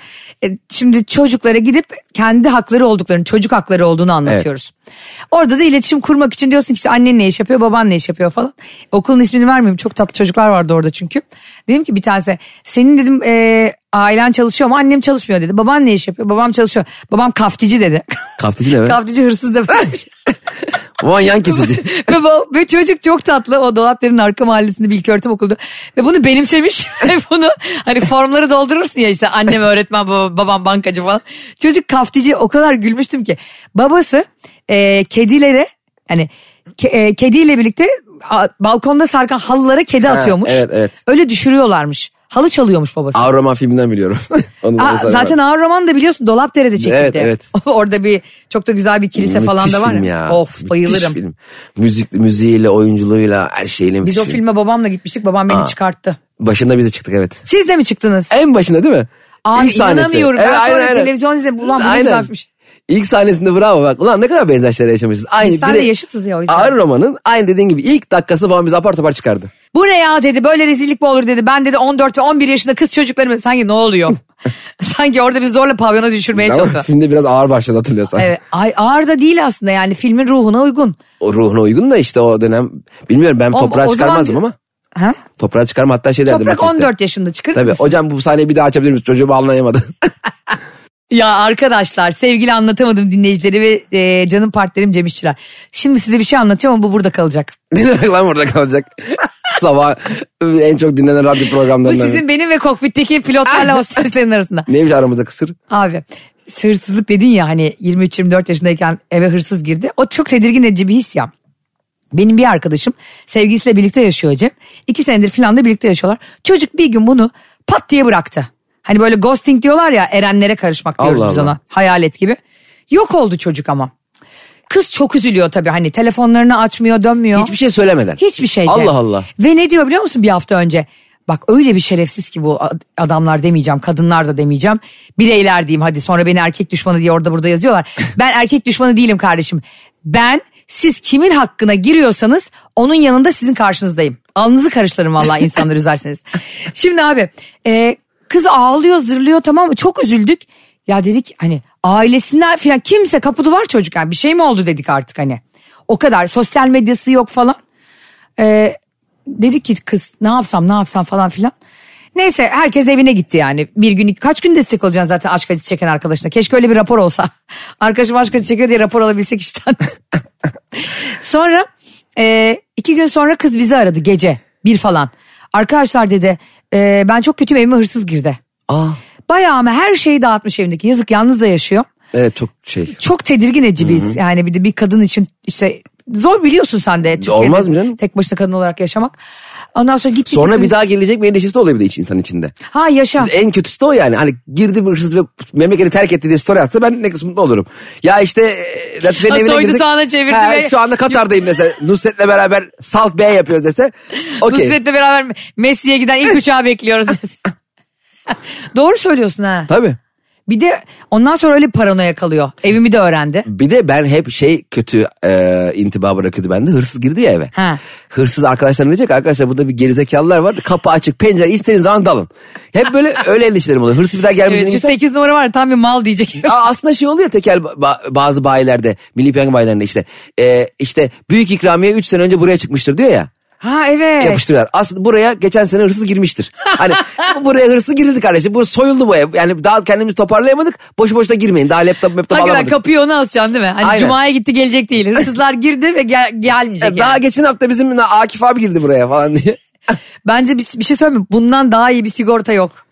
E, şimdi çocuklara gidip kendi hakları olduklarını, çocuk hakları olduğunu anlatıyoruz. Orada da iletişim kurmak için diyorsun ki işte annen ne iş yapıyor, baban ne iş yapıyor falan. Okulun ismini vermeyeyim çok tatlı çocuklar vardı orada çünkü. Dedim ki bir tanesi senin dedim e, ailen çalışıyor ama annem çalışmıyor dedi. Baban ne iş yapıyor? Babam çalışıyor. Babam kaftici dedi. Kaftıcı ne [LAUGHS] kaftici hırsız da [LAUGHS] Aman yan kesici. [LAUGHS] ve, bu, ve çocuk çok tatlı o dolapların arka mahallesinde bir ilköğretim okuldu. Ve bunu benimsemiş [LAUGHS] ve bunu hani formları doldurursun ya işte annem öğretmen baba- babam bankacı falan. Çocuk kaftici o kadar gülmüştüm ki. Babası e, kedilere hani ke, e, kediyle birlikte a, balkonda sarkan halılara kedi atıyormuş. evet, evet. Öyle düşürüyorlarmış. Halı çalıyormuş babası. Avroman filminden biliyorum. [LAUGHS] Aa, zaten Ağır Roman da biliyorsun Dolapdere'de çekildi. Evet, evet. [LAUGHS] Orada bir çok da güzel bir kilise falan Müthiş da var film ya. Of Müthiş bayılırım. film. Müzik, müziğiyle, oyunculuğuyla, her şeyle Biz o film. filme babamla gitmiştik. Babam beni Aa. çıkarttı. Başında biz de çıktık evet. Siz de mi çıktınız? En başında değil mi? Abi İlk sahnesi. inanamıyorum. Ben Evet, sonra aynen, televizyon izledim. Ulan bu ne Aynen. güzelmiş. İlk sahnesinde bravo bak. Ulan ne kadar benzer şeyler yaşamışız. Aynı Biz seninle yaşıtız ya o yüzden. Ağır romanın aynı dediğin gibi ilk dakikasında babam bizi apar topar çıkardı. Bu ne ya dedi böyle rezillik mi olur dedi. Ben dedi 14 ve 11 yaşında kız çocuklarım sanki ne oluyor? [LAUGHS] Sanki orada biz zorla pavyona düşürmeye Ama çalışıyor. filmde biraz ağır başladı hatırlıyorsan. Evet, ay, ağır da değil aslında yani filmin ruhuna uygun. O ruhuna uygun da işte o dönem bilmiyorum ben O- toprağa o zaman çıkarmazdım ama. Ha? Toprağa çıkarma hatta şey derdim. Toprak herkeste. 14 yaşında çıkarır Tabii mısın? hocam bu sahneyi bir daha açabilir misin? Çocuğumu anlayamadı. [LAUGHS] Ya arkadaşlar sevgili anlatamadım dinleyicileri ve e, canım partnerim Cem İşçiler. Şimdi size bir şey anlatacağım ama bu burada kalacak. [LAUGHS] ne demek lan burada kalacak? [LAUGHS] Sabah en çok dinlenen radyo Bu programlarından. sizin benim ve kokpitteki pilotlarla [LAUGHS] hosteslerin arasında. Neymiş aramızda kısır? Abi hırsızlık dedin ya hani 23-24 yaşındayken eve hırsız girdi. O çok tedirgin edici bir his ya. Benim bir arkadaşım sevgilisiyle birlikte yaşıyor Cem. İki senedir falan da birlikte yaşıyorlar. Çocuk bir gün bunu pat diye bıraktı. Hani böyle ghosting diyorlar ya erenlere karışmak diyoruz Allah biz Allah. ona. Hayalet gibi. Yok oldu çocuk ama. Kız çok üzülüyor tabii hani telefonlarını açmıyor dönmüyor. Hiçbir şey söylemeden. Hiçbir şey. Cem. Allah Allah. Ve ne diyor biliyor musun bir hafta önce? Bak öyle bir şerefsiz ki bu ad- adamlar demeyeceğim, kadınlar da demeyeceğim. Bireyler diyeyim hadi sonra beni erkek düşmanı diye orada burada yazıyorlar. [LAUGHS] Ben erkek düşmanı değilim kardeşim. Ben siz kimin hakkına giriyorsanız onun yanında sizin karşınızdayım. Alnınızı karıştırırım vallahi insanları [LAUGHS] üzerseniz. Şimdi abi e, kız ağlıyor zırlıyor tamam mı çok üzüldük. Ya dedik hani ailesinden falan kimse kapı duvar çocuk yani bir şey mi oldu dedik artık hani. O kadar sosyal medyası yok falan. Ee, dedi ki kız ne yapsam ne yapsam falan filan. Neyse herkes evine gitti yani. Bir gün kaç gün destek olacaksın zaten aşk acısı çeken arkadaşına. Keşke öyle bir rapor olsa. [LAUGHS] Arkadaşım aşk acısı çekiyor diye rapor alabilsek işten. [LAUGHS] sonra e, iki gün sonra kız bizi aradı gece bir falan. Arkadaşlar dedi e, ben çok kötüyüm evime hırsız girdi. Aa, Bayağı ama her şeyi dağıtmış evindeki. Yazık yalnız da yaşıyor. evet çok şey. Çok tedirgin edici biz. Yani bir de bir kadın için işte zor biliyorsun sen de. Türkiye'de Olmaz mı canım? Tek başına kadın olarak yaşamak. Ondan sonra gittik. Sonra bir hepimiz- daha gelecek bir endişesi de oluyor bir de iç insan içinde. Ha yaşa. En kötüsü de o yani. Hani girdi bir hırsız ve memleketi terk etti diye story atsa ben ne kısmı mutlu olurum. Ya işte e, Latife'nin evine soydu girdik. sağına çevirdi Ha, ve- Şu anda Katar'dayım mesela. [LAUGHS] Nusret'le beraber Salt B'ye yapıyoruz dese. Okey. Nusret'le beraber Messi'ye giden ilk [LAUGHS] uçağı bekliyoruz. [LAUGHS] Doğru söylüyorsun ha. Tabii. Bir de ondan sonra öyle paranoya kalıyor. Evimi de öğrendi. Bir de ben hep şey kötü e, intiba bırakıyordu bende. Hırsız girdi ya eve. Ha. Hırsız arkadaşlar diyecek arkadaşlar burada bir gerizekalılar var. Kapı açık pencere istediğiniz zaman dalın. Hep böyle [LAUGHS] öyle endişelerim oluyor. Hırsız bir daha gelmeyeceğini Evet, bilsem- 8 numara var tam bir mal diyecek. Aa, aslında şey oluyor tekel ba- bazı bayilerde, milli piyango bayilerinde işte. E, işte büyük ikramiye 3 sene önce buraya çıkmıştır diyor ya. Ha evet. Yapıştırıyorlar. Aslında buraya geçen sene hırsız girmiştir. Hani bu- [LAUGHS] buraya hırsız girildi kardeşim. Bu soyuldu bu ev. Yani daha kendimizi toparlayamadık. Boşu boşuna girmeyin. Daha laptop laptop Hakikaten alamadık. kapıyı ona asacaksın değil mi? Hani Aynen. Cuma'ya gitti gelecek değil. [LAUGHS] Hırsızlar girdi ve gel- gelmeyecek Ya Daha yani. geçen hafta bizim Akif abi girdi buraya falan diye. Bence bir, bir şey söyleyeyim mi? Bundan daha iyi bir sigorta yok.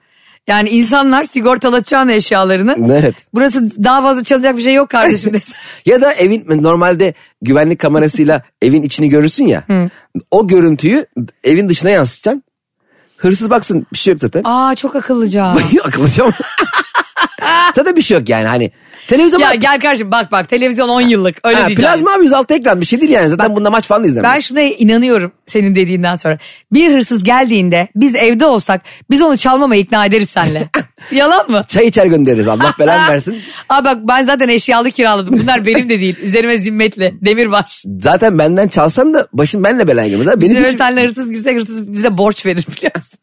Yani insanlar sigortalatacağını eşyalarını. Evet. Burası daha fazla çalacak bir şey yok kardeşim [LAUGHS] desin. Ya da evin normalde güvenlik kamerasıyla [LAUGHS] evin içini görürsün ya. O görüntüyü evin dışına yansıtacaksın. Hırsız baksın bir şey yok zaten. Aa çok akıllıca. [LAUGHS] Akıllıca mı? Bir şey yok yani hani. Televizyon ya var. gel kardeşim bak bak televizyon 10 yıllık öyle Ha, diyeceğim. plazma abi 106 ekran bir şey değil yani. Zaten bunda maç falan da izlenmez. Ben şuna inanıyorum senin dediğinden sonra. Bir hırsız geldiğinde biz evde olsak biz onu çalmamaya ikna ederiz senle. [LAUGHS] Yalan mı? Çay içer göndeririz Allah [LAUGHS] belanı versin. Aa bak ben zaten eşyalı kiraladım. Bunlar [LAUGHS] benim de değil. Üzerime zimmetli. Demir var. Zaten benden çalsan da başın benle belaya girmez. Benim Bizim hiç- senle hırsız girsek hırsız bize borç verir biliyor musun?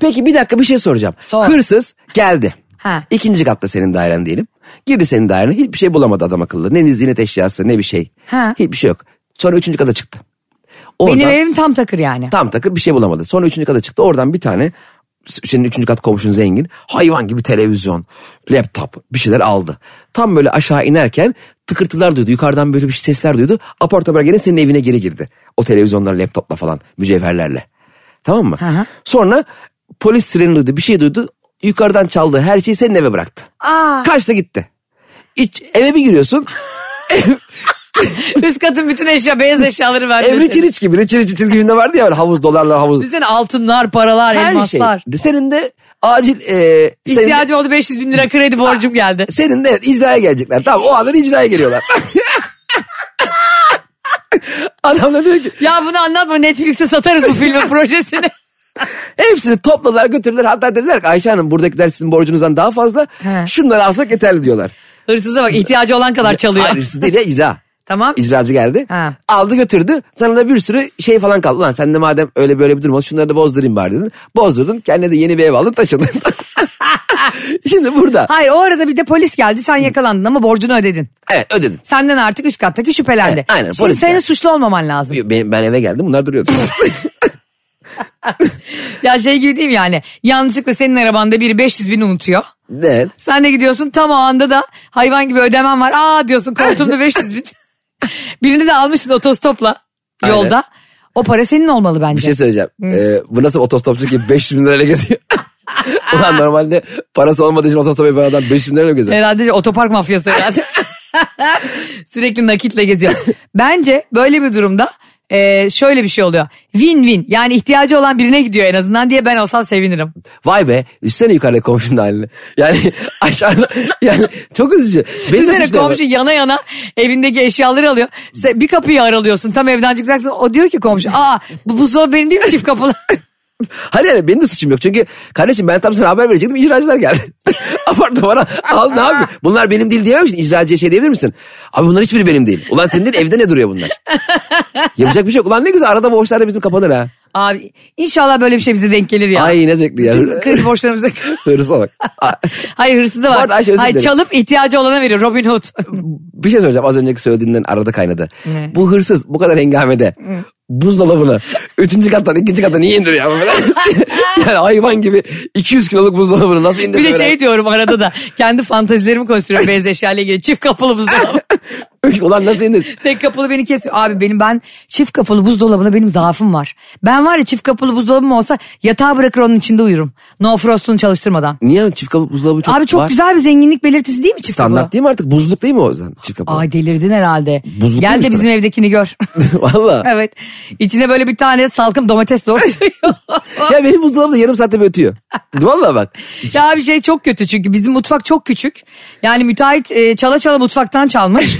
Peki bir dakika bir şey soracağım. Sor. Hırsız geldi. Ha. İkinci katta senin dairen diyelim. Girdi senin dairene hiçbir şey bulamadı adam akıllı. Ne ziynet eşyası ne bir şey. Ha. Hiçbir şey yok. Sonra üçüncü kata çıktı. Oradan, Benim evim tam takır yani. Tam takır bir şey bulamadı. Sonra üçüncü kata çıktı. Oradan bir tane senin üçüncü kat komşun zengin. Hayvan gibi televizyon, laptop bir şeyler aldı. Tam böyle aşağı inerken tıkırtılar duydu. Yukarıdan böyle bir sesler duydu. Apar topar gene senin evine geri girdi. O televizyonlar, laptopla falan mücevherlerle. Tamam mı? hı. Sonra polis sireni duydu bir şey duydu. Yukarıdan çaldığı her şeyi senin eve bıraktı. Aa. Kaçta gitti. İç, eve bir giriyorsun. Üst katın bütün eşya beyaz eşyaları verdi. Ev Richie Rich gibi. Richie Rich çizgi filmde vardı ya böyle havuz dolarla havuz. Düşünsene altınlar, paralar, Her şey. elmaslar. Senin de acil e, senin de, oldu 500 bin lira kredi borcum geldi. senin de evet, icraya gelecekler. Tamam o andan icraya geliyorlar. [LAUGHS] Adam da diyor ki Ya bunu anlatma Netflix'e satarız bu filmin [LAUGHS] projesini. Hepsini topladılar götürdüler. Hatta dediler ki Ayşe Hanım buradakiler sizin borcunuzdan daha fazla. He. Şunları alsak yeterli diyorlar. Hırsıza bak ihtiyacı olan kadar çalıyor. Hayır hırsız değil ya icra. Tamam. İcracı geldi. Ha. Aldı götürdü. Sana da bir sürü şey falan kaldı. Lan sen de madem öyle böyle bir durum oldu şunları da bozdurayım bari dedin. Bozdurdun. Kendine de yeni bir ev aldın taşındın. [LAUGHS] Şimdi burada. Hayır o arada bir de polis geldi sen yakalandın ama borcunu ödedin. Evet ödedim. Senden artık üst kattaki şüphelendi. Evet, aynen, Şimdi polis senin geldi. suçlu olmaman lazım. Ben, ben eve geldim bunlar duruyordu. [LAUGHS] Ya şey gibi değil mi yani? Yanlışlıkla senin arabanda biri 500 bin unutuyor. evet. Sen de gidiyorsun tam o anda da hayvan gibi ödemem var. Aa diyorsun koltuğumda [LAUGHS] 500 bin. Birini de almışsın otostopla Aynen. yolda. O para senin olmalı bence. Bir şey söyleyeceğim. Ee, bu nasıl otostopçu ki 500 bin lirayla geziyor? [LAUGHS] Ulan normalde parası olmadığı için otostop yapan adam 500 bin lirayla mı geziyor? Herhalde otopark mafyası herhalde. [LAUGHS] Sürekli nakitle geziyor. Bence böyle bir durumda e, şöyle bir şey oluyor. Win-win yani ihtiyacı olan birine gidiyor en azından diye ben olsam sevinirim. Vay be düşünsene yukarıda komşunun halini. Yani [LAUGHS] aşağıda yani çok üzücü. Beni suçluyor. komşu yana yana evindeki eşyaları alıyor. Sen bir kapıyı aralıyorsun tam evden çıkacaksın. O diyor ki komşu aa bu buzdolabı benim değil mi çift kapılı? [LAUGHS] Hayır yani benim de suçum yok. Çünkü kardeşim ben tam sana haber verecektim icracılar geldi. [LAUGHS] Apartmana al ne yapayım? Bunlar benim değil diyemem misin? İcracıya şey diyebilir misin? Abi bunlar hiçbiri benim değil. Ulan senin değil evde ne duruyor bunlar? [LAUGHS] Yapacak bir şey yok. Ulan ne güzel arada borçlar da bizim kapanır ha. Abi inşallah böyle bir şey bize denk gelir ya. Ay ne zevkli ya. Kredi borçlarımıza. [LAUGHS] Hırsa bak. [LAUGHS] Hayır hırsı da var. arada özür Hayır çalıp ihtiyacı olana veriyor Robin Hood. [LAUGHS] Bir şey söyleyeceğim az önceki söylediğinden arada kaynadı. Ne? Bu hırsız bu kadar hengamede buzdolabını üçüncü kattan ikinci kata niye indiriyor? ama? yani hayvan gibi 200 kiloluk buzdolabını nasıl bir indiriyor? de şey diyorum arada da kendi fantazilerimi konuşturuyorum beyaz eşyayla ilgili. Çift kapılı buzdolabı. Ulan nasıl indir? [LAUGHS] Tek kapılı beni kesiyor. Abi benim ben çift kapılı buzdolabına benim zaafım var. Ben var ya çift kapılı buzdolabım olsa yatağa bırakır onun içinde uyurum. No frost'unu çalıştırmadan. Niye çift kapı buzdolabı çok Abi çok var? güzel bir zenginlik belirtisi değil mi çift Standart kapılı? değil mi artık? Buzluk değil mi o yüzden çift kapı? Ay delirdin herhalde. Buzluk Gel de değilmiş bizim evdekini gör. [LAUGHS] Valla. evet. İçine böyle bir tane salkım domates doğruyor. [LAUGHS] ya benim buzdolabı da yarım saatte bir ötüyor. Valla bak. ya bir şey çok kötü çünkü bizim mutfak çok küçük. Yani müteahhit e, çala çala mutfaktan çalmış.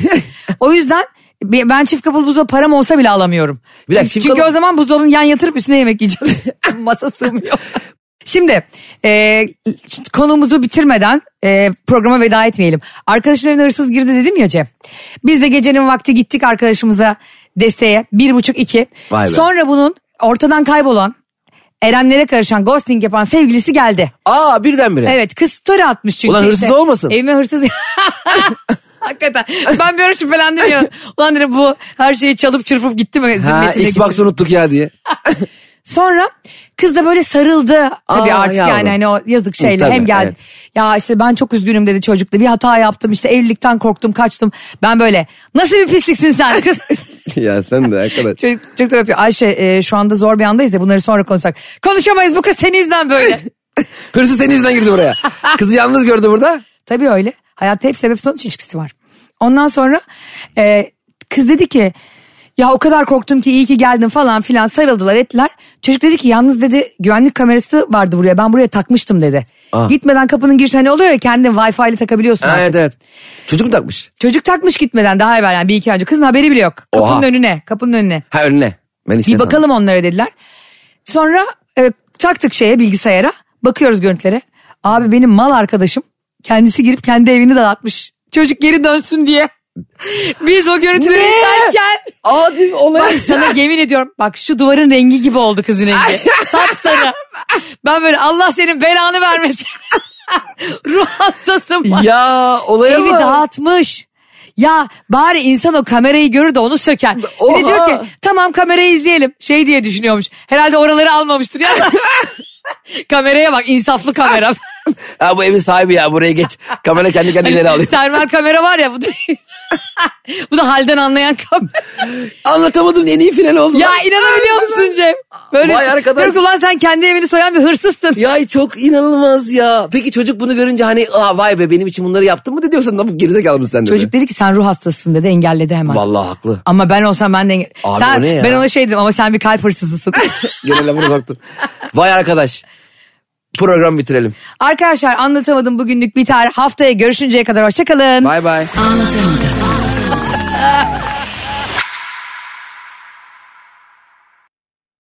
O yüzden be- ben çift kapılı buzdolabı param olsa bile alamıyorum. Bir dakika, çünkü kapı- o zaman buzdolabını yan yatırıp üstüne yemek yiyeceğiz. [LAUGHS] Masa sığmıyor. Şimdi e, konumuzu bitirmeden e, programa veda etmeyelim. Arkadaşım evine hırsız girdi dedim ya Cem. Biz de gecenin vakti gittik arkadaşımıza desteğe. Bir buçuk iki. Sonra bunun ortadan kaybolan Erenlere karışan ghosting yapan sevgilisi geldi. Aa birdenbire. Evet kız story atmış çünkü. Ulan hırsız işte. olmasın? Evime hırsız... [LAUGHS] [LAUGHS] Hakikaten. Ben bir ara şüphelendim ya. Ulan dedim bu her şeyi çalıp çırpıp gitti mi? Ha, Xbox gitti. unuttuk ya diye. [LAUGHS] Sonra kız da böyle sarıldı. Tabii Aa, artık yavrum. yani hani o yazık şeyle tabii, hem geldi. evet. Ya işte ben çok üzgünüm dedi çocukla. Bir hata yaptım işte evlilikten korktum kaçtım. Ben böyle nasıl bir pisliksin sen kız. [LAUGHS] ya sen de arkadaş. çocuk, çocuk da yapıyor. Ayşe e, şu anda zor bir andayız ya bunları sonra konuşsak. Konuşamayız bu kız senin yüzünden böyle. [LAUGHS] Hırsız senin yüzünden girdi buraya. Kızı yalnız gördü burada. Tabii öyle. Hayatta hep sebep sonuç ilişkisi var. Ondan sonra e, kız dedi ki ya o kadar korktum ki iyi ki geldin falan filan sarıldılar ettiler. Çocuk dedi ki yalnız dedi güvenlik kamerası vardı buraya ben buraya takmıştım dedi. Ah. Gitmeden kapının girişi hani oluyor ya kendin Wi-Fi ile takabiliyorsun artık. evet evet. Çocuk mu takmış? Çocuk takmış gitmeden daha evvel yani bir iki önce. Kızın haberi bile yok. Kapının Oha. önüne kapının önüne. Ha önüne. Ben işte Bir bakalım onlara dediler. Sonra e, taktık şeye bilgisayara. Bakıyoruz görüntülere. Abi benim mal arkadaşım kendisi girip kendi evini dağıtmış. Çocuk geri dönsün diye. Biz o görüntüleri izlerken Adi olay. bak sana yemin ediyorum bak şu duvarın rengi gibi oldu kızın rengi. [LAUGHS] Sapsarı. Ben böyle Allah senin belanı vermesin. [LAUGHS] Ruh hastasın bak. ya olaya Evi bak. dağıtmış. Ya bari insan o kamerayı görür de onu söker. Bir de Oha. diyor ki tamam kamerayı izleyelim. Şey diye düşünüyormuş. Herhalde oraları almamıştır ya. [LAUGHS] Kameraya bak insaflı kamera. [LAUGHS] Ha bu evin sahibi ya buraya geç. Kamera kendi kendine ileri alıyor. Termal kamera var ya bu da, [LAUGHS] bu da halden anlayan kamera. Anlatamadım en iyi final oldu. Ya lan. inanabiliyor musun Cem? Böyle Vay arkadaş. diyorum ki ulan sen kendi evini soyan bir hırsızsın. Ya çok inanılmaz ya. Peki çocuk bunu görünce hani Aa, vay be benim için bunları yaptın mı dedi yoksa ne bu gerizekalı mısın sen dedi. Çocuk dedi ki sen ruh hastasısın dedi engelledi hemen. Vallahi haklı. Ama ben olsam ben de engel... Abi sen, o ne ya? Ben ona şey dedim ama sen bir kalp hırsızısın. [LAUGHS] Gene lafını soktun. Vay arkadaş. Program bitirelim. Arkadaşlar anlatamadım bugünlük biter. Haftaya görüşünceye kadar hoşçakalın. Bay bay. Anlatamadım.